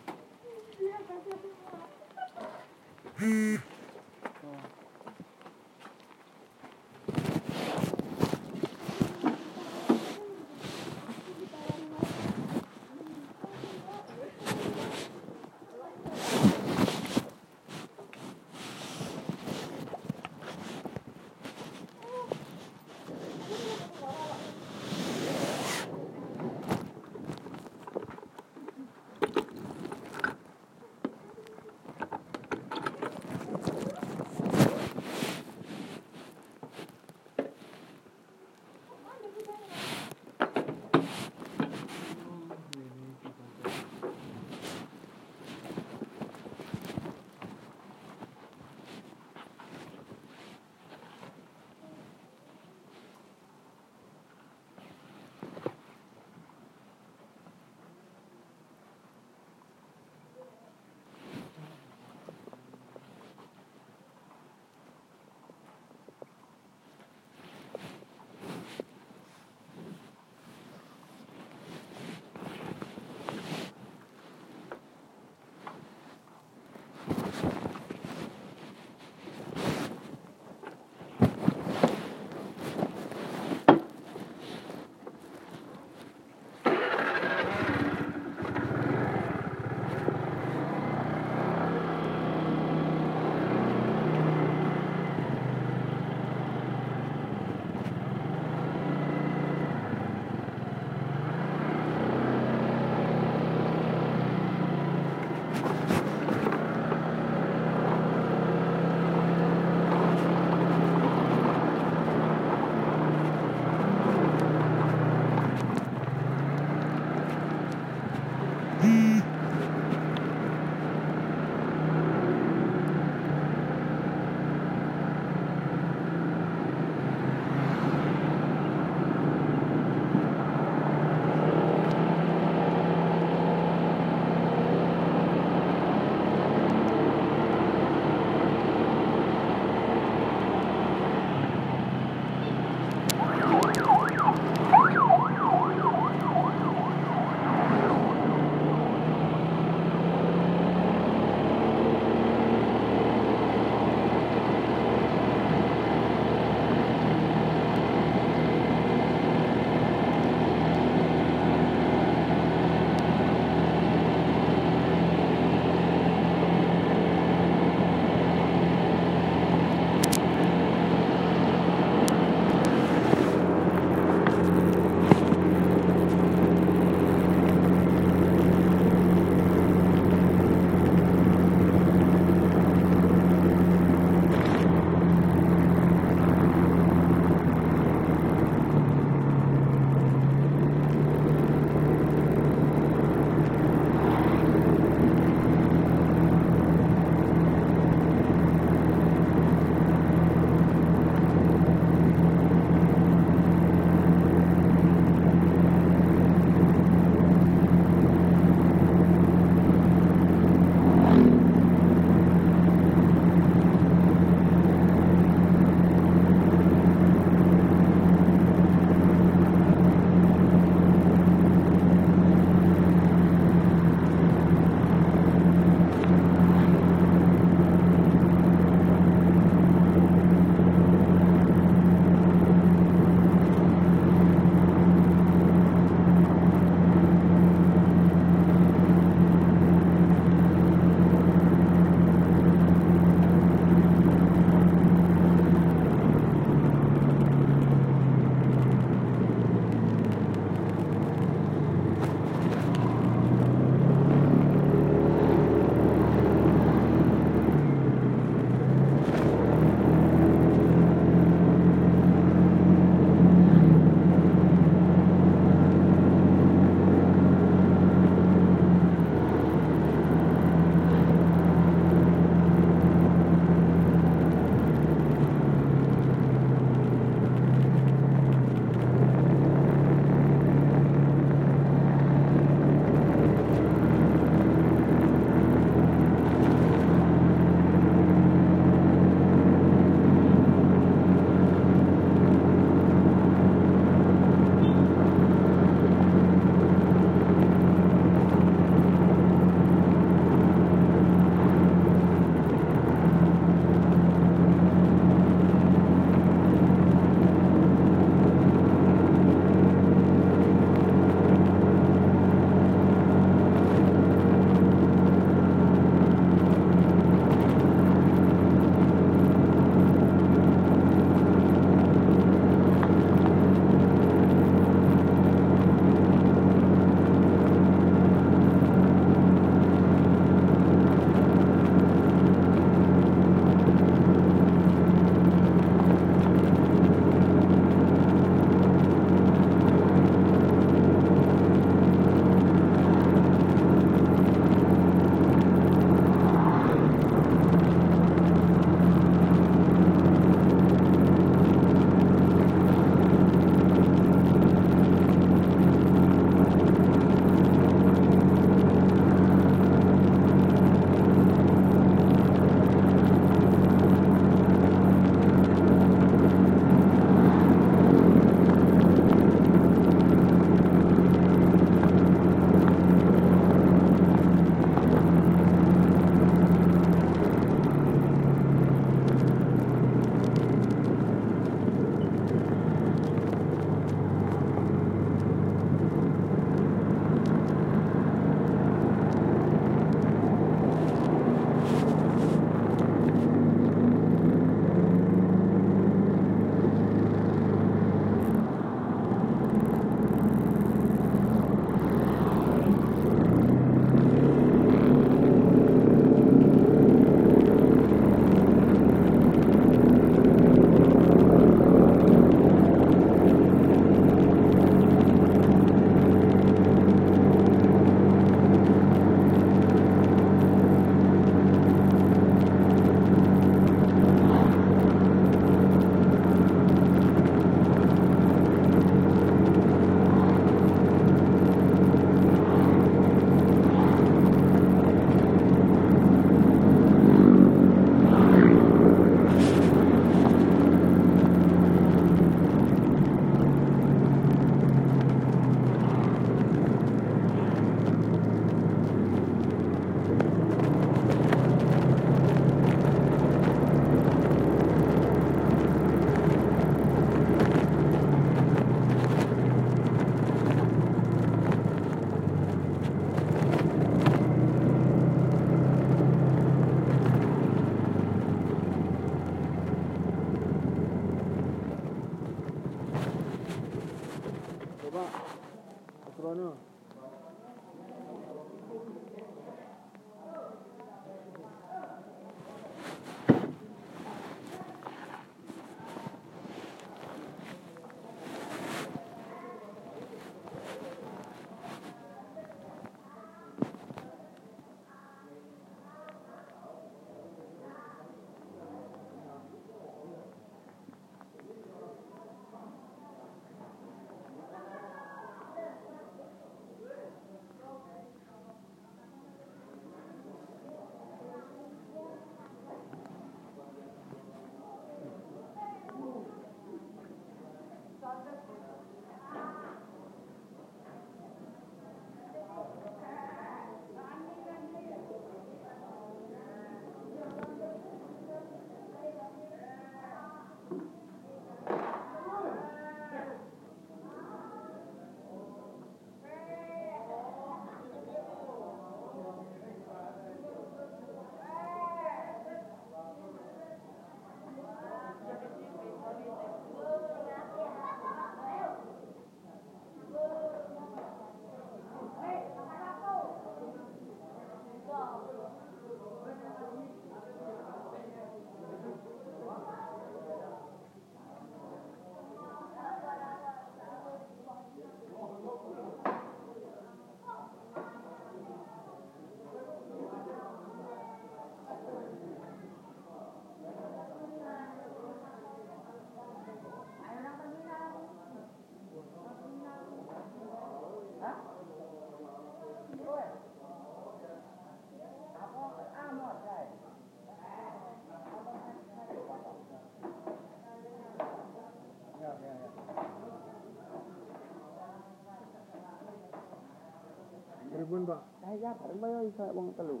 ra phải bây ơi sợ bằng ta lụ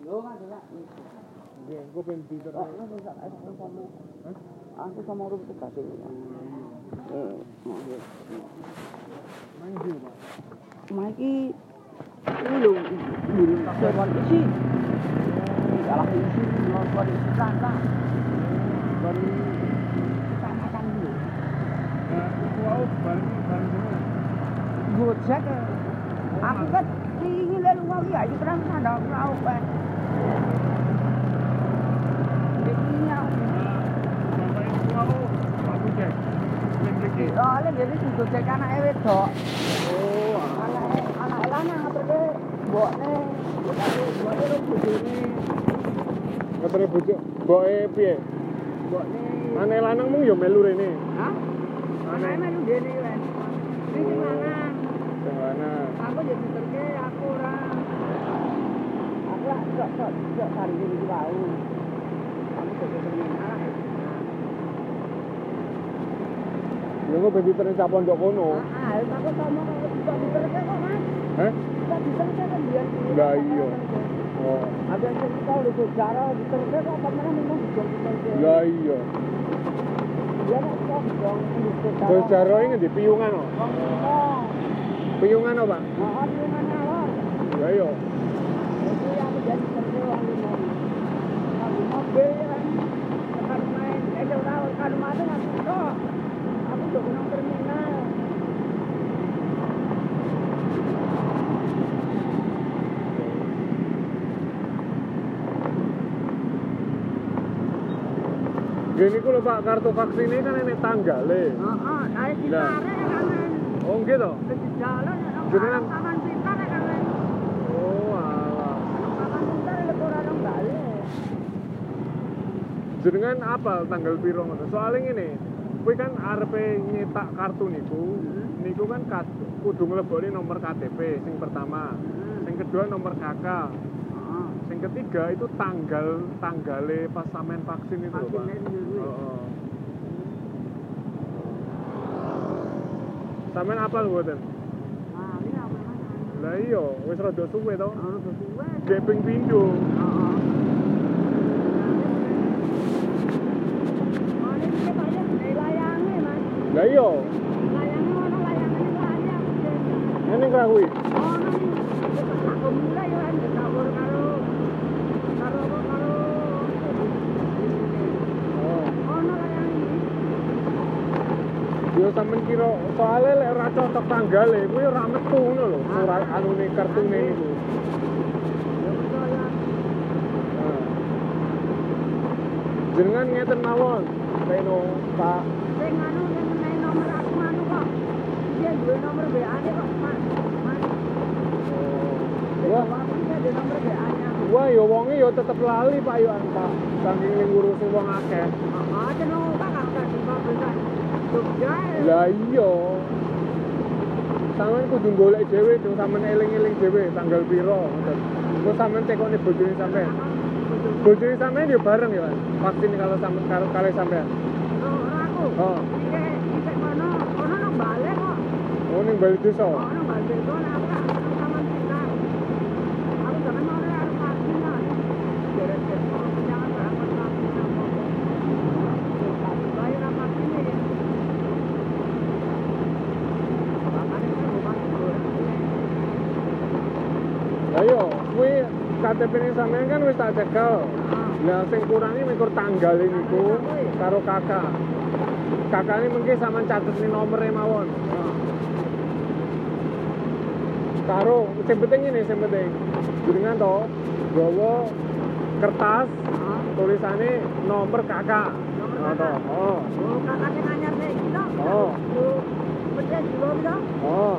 Luego, ¿no? Bien, ¿cómo empieza? No, no, no, no, no, no, no, no, Aku sama urut ini. Eh, mau ya. Iki ini lho, sewan isi. Salah isi, nonton isi kata. Dan kecamatan ini. Nah, wau bareng bareng dene. Gojek. Aku kan ini lalu mau ya, itu kan ada mau kan. Jadi aku mriki. Soalnya jadi si Gojek anaknya wedok. Oh, anaknya lanang ngeterke mbokne. Mbokne lu bojone. ngetere bojo? Mbokne. Ane lanang mung ya melu rene. Hah? Anaknya melu dene kan. Ini sing lanang. Sing. Aku jadi diterke aku ora. Aku lah sok sok sok. Engko ben diterus sak pondok kono. Ah, aku sama kalau bisa diterke kok mas. Heh? Bisa kan biar. Lah iya. Oh. Ada yang cerita udah sejarah kok memang. Ya iya. Dia kok dong jaroe ngendi piyungan kok? Oh, Piyungan apa? Di lo? Ya iya. Wong limo. Mobil kan main, eh kan itu terminal. Gini ku Pak, kartu vaksin ini kan enek tanggale. Heeh, dari Lah. Citare kan men. Oh gitu. Ke jalan ya Jenengan- Taman Pintar ya kan. Oh alah. Taman Pintar ya ora nang bali. Jenengan apa tanggal piro ngono? Soale ngene, kuwi kan arepe nyetak kartu niku, niku kan kat- kudu nglebokne nomor KTP sing pertama. Sing kedua nomor KK. Sing ketiga itu tanggal tanggale pas sampean vaksin itu lho, Pak. Heeh. Sampean apa lho mboten? Nah, ini? Lah iya, wis rada suwe to. Ora suwe. Gek ping pindho. Heeh. iya, Layangnya ono layangnya lari aku jadinya. ini kira kuwi. Ono nih, aku mulai ya kan ditawur karo karo apa karo Oh. ono layang ini. Yo sampean kira soalnya lek ora cocok tanggale kuwi ora metu ngono lho. Ora anune kartune. Ya percaya. Nah. Jenengan ngeten mawon. Reno, Pak. Sing anu nomor aku anu kok. Dia nomor WA-ne kok, Mas. Mas. Wah, Aku iki ada nomor wah yo wonge yo tetep lali Pak yo Pak. Saking ngurusi wong akeh. Ah, ada kakak kan di pabrikan. Jogja. ya. Lah iya. Sampeyan kudu golek dhewe, dong sampeyan eling-eling dhewe tanggal piro ngoten. Terus sampeyan tekoni bojone sampeyan. Bojone sampeyan yo bareng ya, Mas. Vaksin kalau sampeyan karo kali sampeyan. Oh, aku. Oh. Iki iki kono, kono nang balik kok. Oh ning bali desa. Oh, nang balik kono aku tak sama kita. Aku jangan mau harus vaksin lah. Beres-beres mau jangan berangkat vaksin apa. Bayar apa vaksin ya? Makanya kan bukan orang. Lah yo, kuwi KTP ini sampeyan kan wis tak cekel. Lah sing kurangi mikur tanggal niku karo kakak. Kakak ini mungkin sama catet nomornya mawon. Karo, sing penting ini sing penting. Jenengan to, gawa kertas tulisannya nomor kakak. Nomor Nah, kakak. Oh, Oh, kakaknya nganyar nih, kita. Oh. Pedes juga kita. oh.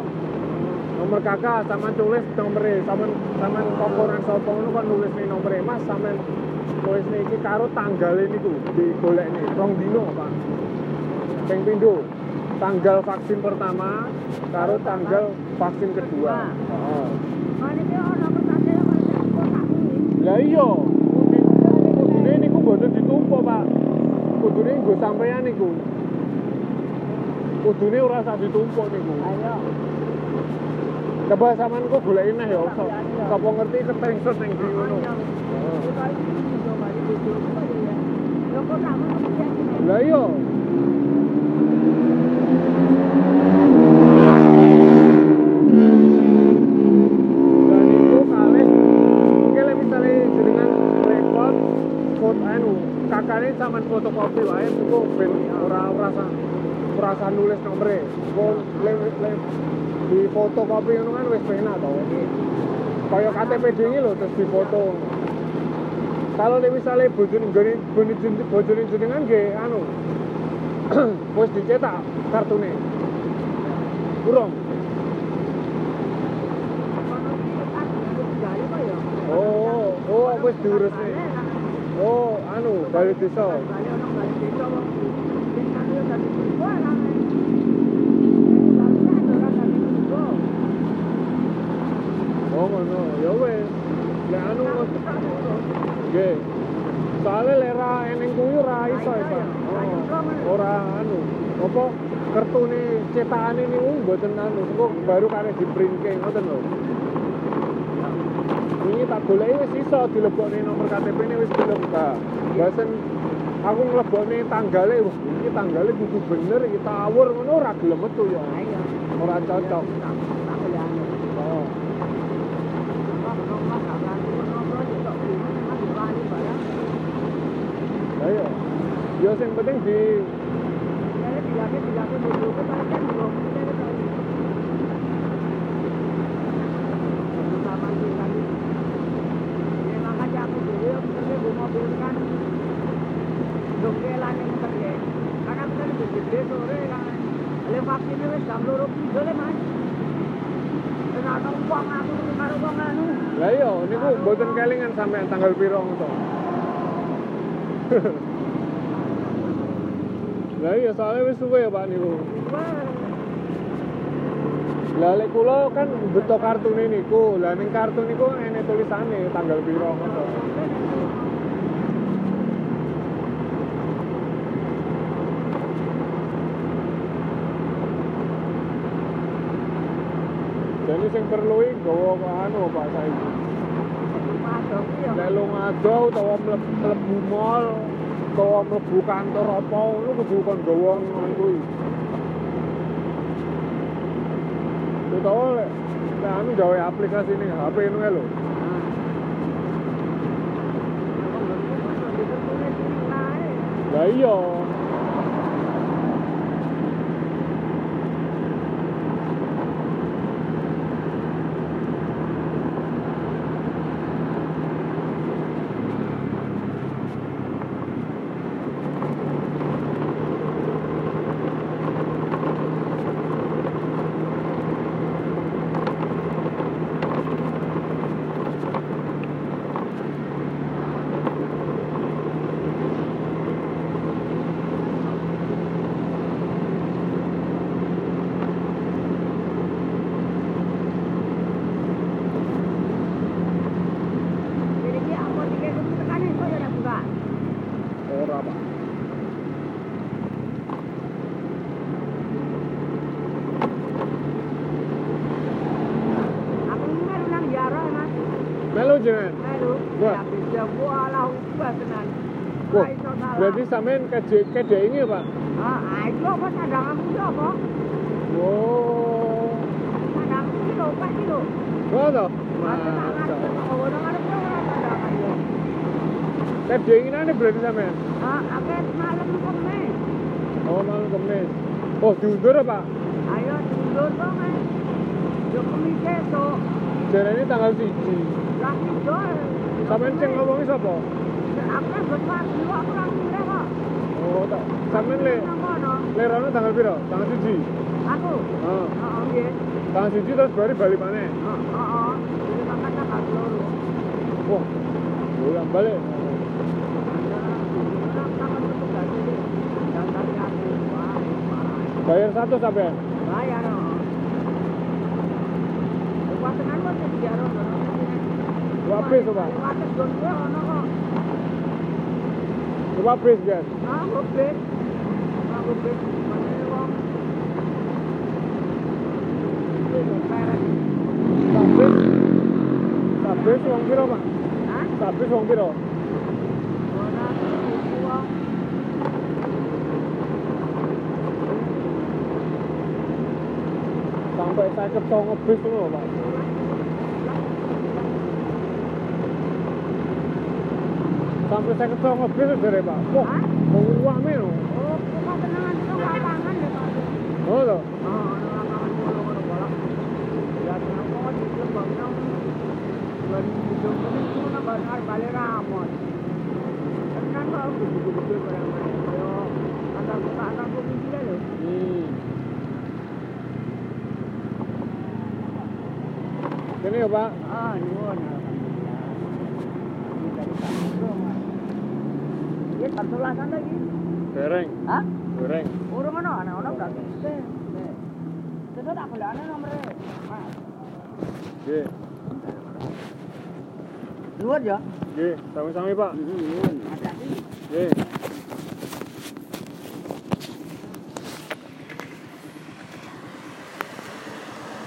Nomor kakak sama tulis nomornya, sama sama kokoran sapa ngono kan nulis nih nomornya. Mas sama tulis nih iki karo tanggal ini tuh digolek nih, rong dino Pak. Ping pindho. Tanggal vaksin pertama karo tanggal vaksin kedua. Kaki. Lah iya, kudune niku mboten ditumpuk, Pak. Kudune nggo sampeyan niku. Kudune ora sak ditumpuk niku. Ayo. Coba sampean kok goleki neh ya. so- Sapa ngerti ketengsut ning ndi ngono. Lah iya. Fotokopi wae engko ben ora ora ora nulis nomere. Engko di fotokopi ngono kan wis penak to. Kaya KTP dhewe lho terus difoto. Kalau nek misale bojone nggone bojone jenengan nggih anu *clears throat* wis dicetak kartune. Kurang. Oh, oh wis diurusne. Oh, anu balik desa. Oh ngono, ya wis. Lek anu nggih. Soale lek ra eneng kuwi ora iso ya. Oh, ora anu. Apa kertune cetakane niku mboten anu, engko baru kare di-printke ngoten lho. Ini tak goleki wis iso dilebokne nomor KTP ini wis dilebok. Basen aku nglebokne tanggale, wah iki tanggale kudu bener iki tawur ngono ora gelem metu ya. Ora cocok. Oh. Lah iya. Ya sing penting di. Lah iya niku mboten kelingan sampean tanggal piro ngono. Lah iya soalnya wis suwe ya Pak niku. Lah lek kula kan beto kartune niku. Lah ning kartu niku ene tulisane tanggal piro ngono. Jadi sing perlu iki gawa anu Pak saiki. Iya. Lek lu ngado utawa mlebu mall kowe mlebu kantor apa lu kudu kon gawa ngono kuwi. Utawa lek anu gawe aplikasi ini HP ngono lho. Lah iya. Berarti sampean kede ini Pak? Ah, ayo apa cadanganmu itu apa? Wow. Cadanganmu itu lho, Pak itu. Oh, toh? Masa tak ngarep, Mantap. kok ngono ngarep yo ora cadangan yo. Kede ini ane berarti sampean? Ah, akeh malam kemis. Oh, malam kemis. Oh, diundur Pak? Ayo tidur to, Mas. Yo kemis itu. Jarene tanggal 1. Lah. Sampean sing ngomongi sapa? Aku betul dulu aku. Oh. Sampean le le rono tanggal piro? Tanggal 1. Aku. Heeh. Heeh, nggih. Tanggal 1 terus baru balik maneh. Heeh, heeh. Jadi tanggal. Wah. Bolak balik. Bayar satu sampean. Bayar. Wae dibayar ono. Dua bis, Pak. Gon ono kok. Coba bis, guys. Ah, gobek. Ah, gobek. Mana wong. Ini bayar. Tak bis. Tak bis wong piro, Pak? Hah? Tak bis wong piro? Ora iki wong. Sampai saya songo bis ngono, Pak. Sampai saya songo bis dari Pak. Wah, Hah? mau uang meno. Oh, kuatenan itu lapangan ya, Pak. Oh, toh. Oh, ono lapangan bola ngono bola. Ya kenapa di Lembang nang Bali itu itu nang Banar Bali Ramon. Tenan kok gede-gede barang Yo antar kota antar provinsi lah lho. Hmm. Ini ya, Pak. Ah, nyuwun. Ya kartulasan lagi. Goreng, Hah? goreng. Urung ono, ana ono gak bisa. Terus tak bolane nomere. Mas. Nggih, Luar ya? nggih, sami-sami, Pak. Nyuwun. Hati-hati. Nggih.